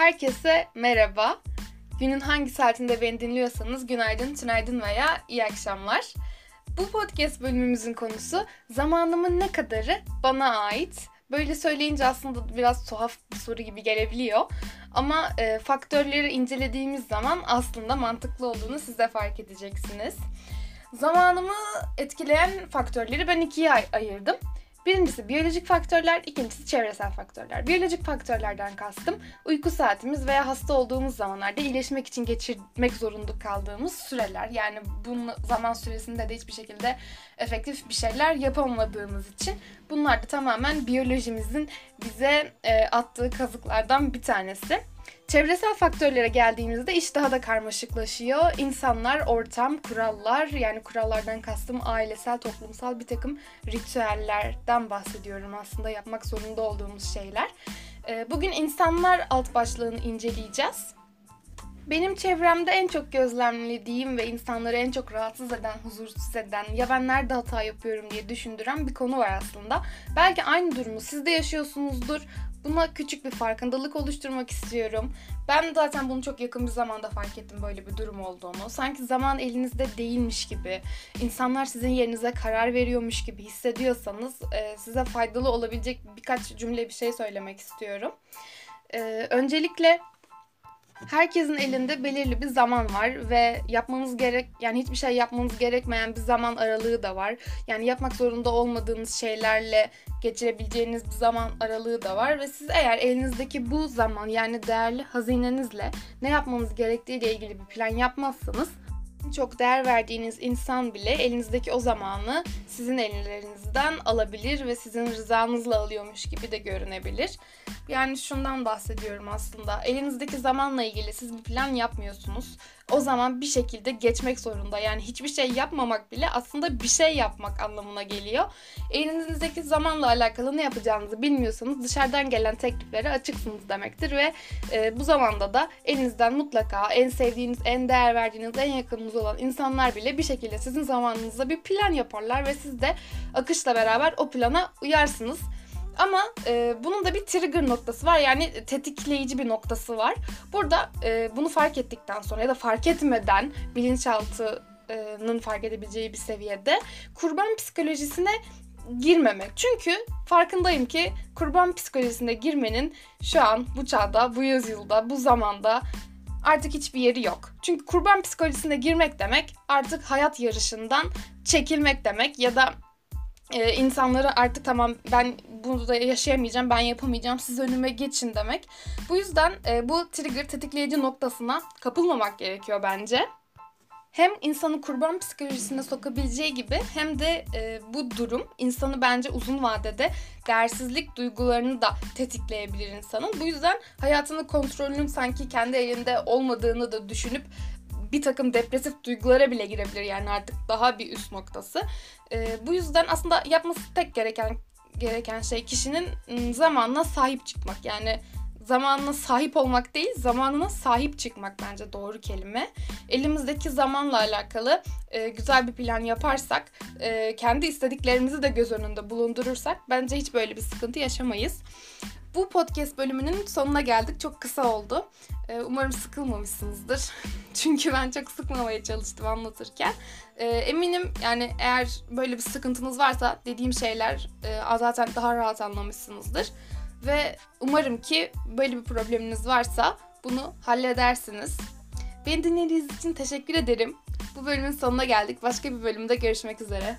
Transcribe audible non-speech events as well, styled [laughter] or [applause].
Herkese merhaba. Günün hangi saatinde beni dinliyorsanız günaydın, tünaydın veya iyi akşamlar. Bu podcast bölümümüzün konusu zamanımın ne kadarı bana ait. Böyle söyleyince aslında biraz tuhaf bir soru gibi gelebiliyor. Ama e, faktörleri incelediğimiz zaman aslında mantıklı olduğunu siz de fark edeceksiniz. Zamanımı etkileyen faktörleri ben ikiye ay- ayırdım. Birincisi biyolojik faktörler, ikincisi çevresel faktörler. Biyolojik faktörlerden kastım uyku saatimiz veya hasta olduğumuz zamanlarda iyileşmek için geçirmek zorunda kaldığımız süreler. Yani bu zaman süresinde de hiçbir şekilde efektif bir şeyler yapamadığımız için bunlar da tamamen biyolojimizin bize e, attığı kazıklardan bir tanesi. Çevresel faktörlere geldiğimizde iş daha da karmaşıklaşıyor. İnsanlar, ortam, kurallar yani kurallardan kastım ailesel, toplumsal bir takım ritüellerden bahsediyorum aslında yapmak zorunda olduğumuz şeyler. Ee, Bugün insanlar alt başlığını inceleyeceğiz. Benim çevremde en çok gözlemlediğim ve insanları en çok rahatsız eden, huzursuz eden, ya ben nerede hata yapıyorum diye düşündüren bir konu var aslında. Belki aynı durumu siz de yaşıyorsunuzdur. Buna küçük bir farkındalık oluşturmak istiyorum. Ben zaten bunu çok yakın bir zamanda fark ettim böyle bir durum olduğunu. Sanki zaman elinizde değilmiş gibi, insanlar sizin yerinize karar veriyormuş gibi hissediyorsanız e, size faydalı olabilecek birkaç cümle bir şey söylemek istiyorum. E, öncelikle herkesin elinde belirli bir zaman var ve yapmanız gerek yani hiçbir şey yapmanız gerekmeyen bir zaman aralığı da var. Yani yapmak zorunda olmadığınız şeylerle geçirebileceğiniz bir zaman aralığı da var ve siz eğer elinizdeki bu zaman yani değerli hazinenizle ne yapmanız gerektiği ile ilgili bir plan yapmazsanız çok değer verdiğiniz insan bile elinizdeki o zamanı sizin ellerinizden alabilir ve sizin rızanızla alıyormuş gibi de görünebilir. Yani şundan bahsediyorum aslında. Elinizdeki zamanla ilgili siz bir plan yapmıyorsunuz. O zaman bir şekilde geçmek zorunda. Yani hiçbir şey yapmamak bile aslında bir şey yapmak anlamına geliyor. Elinizdeki zamanla alakalı ne yapacağınızı bilmiyorsanız dışarıdan gelen tekliflere açıksınız demektir ve e, bu zamanda da elinizden mutlaka en sevdiğiniz, en değer verdiğiniz, en yakınınız olan insanlar bile bir şekilde sizin zamanınızda bir plan yaparlar ve siz de akışla beraber o plana uyarsınız. Ama e, bunun da bir trigger noktası var yani tetikleyici bir noktası var. Burada e, bunu fark ettikten sonra ya da fark etmeden bilinçaltının fark edebileceği bir seviyede kurban psikolojisine girmemek. Çünkü farkındayım ki kurban psikolojisine girmenin şu an bu çağda, bu yüzyılda, bu zamanda artık hiçbir yeri yok. Çünkü kurban psikolojisine girmek demek artık hayat yarışından çekilmek demek ya da e, insanları artık tamam ben bunu da yaşayamayacağım, ben yapamayacağım, siz önüme geçin demek. Bu yüzden e, bu trigger tetikleyici noktasına kapılmamak gerekiyor bence. Hem insanı kurban psikolojisine sokabileceği gibi hem de e, bu durum insanı bence uzun vadede değersizlik duygularını da tetikleyebilir insanın. Bu yüzden hayatının kontrolünün sanki kendi elinde olmadığını da düşünüp bir takım depresif duygulara bile girebilir yani artık daha bir üst noktası. E, bu yüzden aslında yapması tek gereken gereken şey kişinin zamanına sahip çıkmak. Yani zamanına sahip olmak değil, zamanına sahip çıkmak bence doğru kelime. Elimizdeki zamanla alakalı e, güzel bir plan yaparsak, e, kendi istediklerimizi de göz önünde bulundurursak bence hiç böyle bir sıkıntı yaşamayız. Bu podcast bölümünün sonuna geldik. Çok kısa oldu. Ee, umarım sıkılmamışsınızdır. [laughs] Çünkü ben çok sıkmamaya çalıştım anlatırken. Ee, eminim yani eğer böyle bir sıkıntınız varsa dediğim şeyler e, zaten daha rahat anlamışsınızdır. Ve umarım ki böyle bir probleminiz varsa bunu halledersiniz. Beni dinlediğiniz için teşekkür ederim. Bu bölümün sonuna geldik. Başka bir bölümde görüşmek üzere.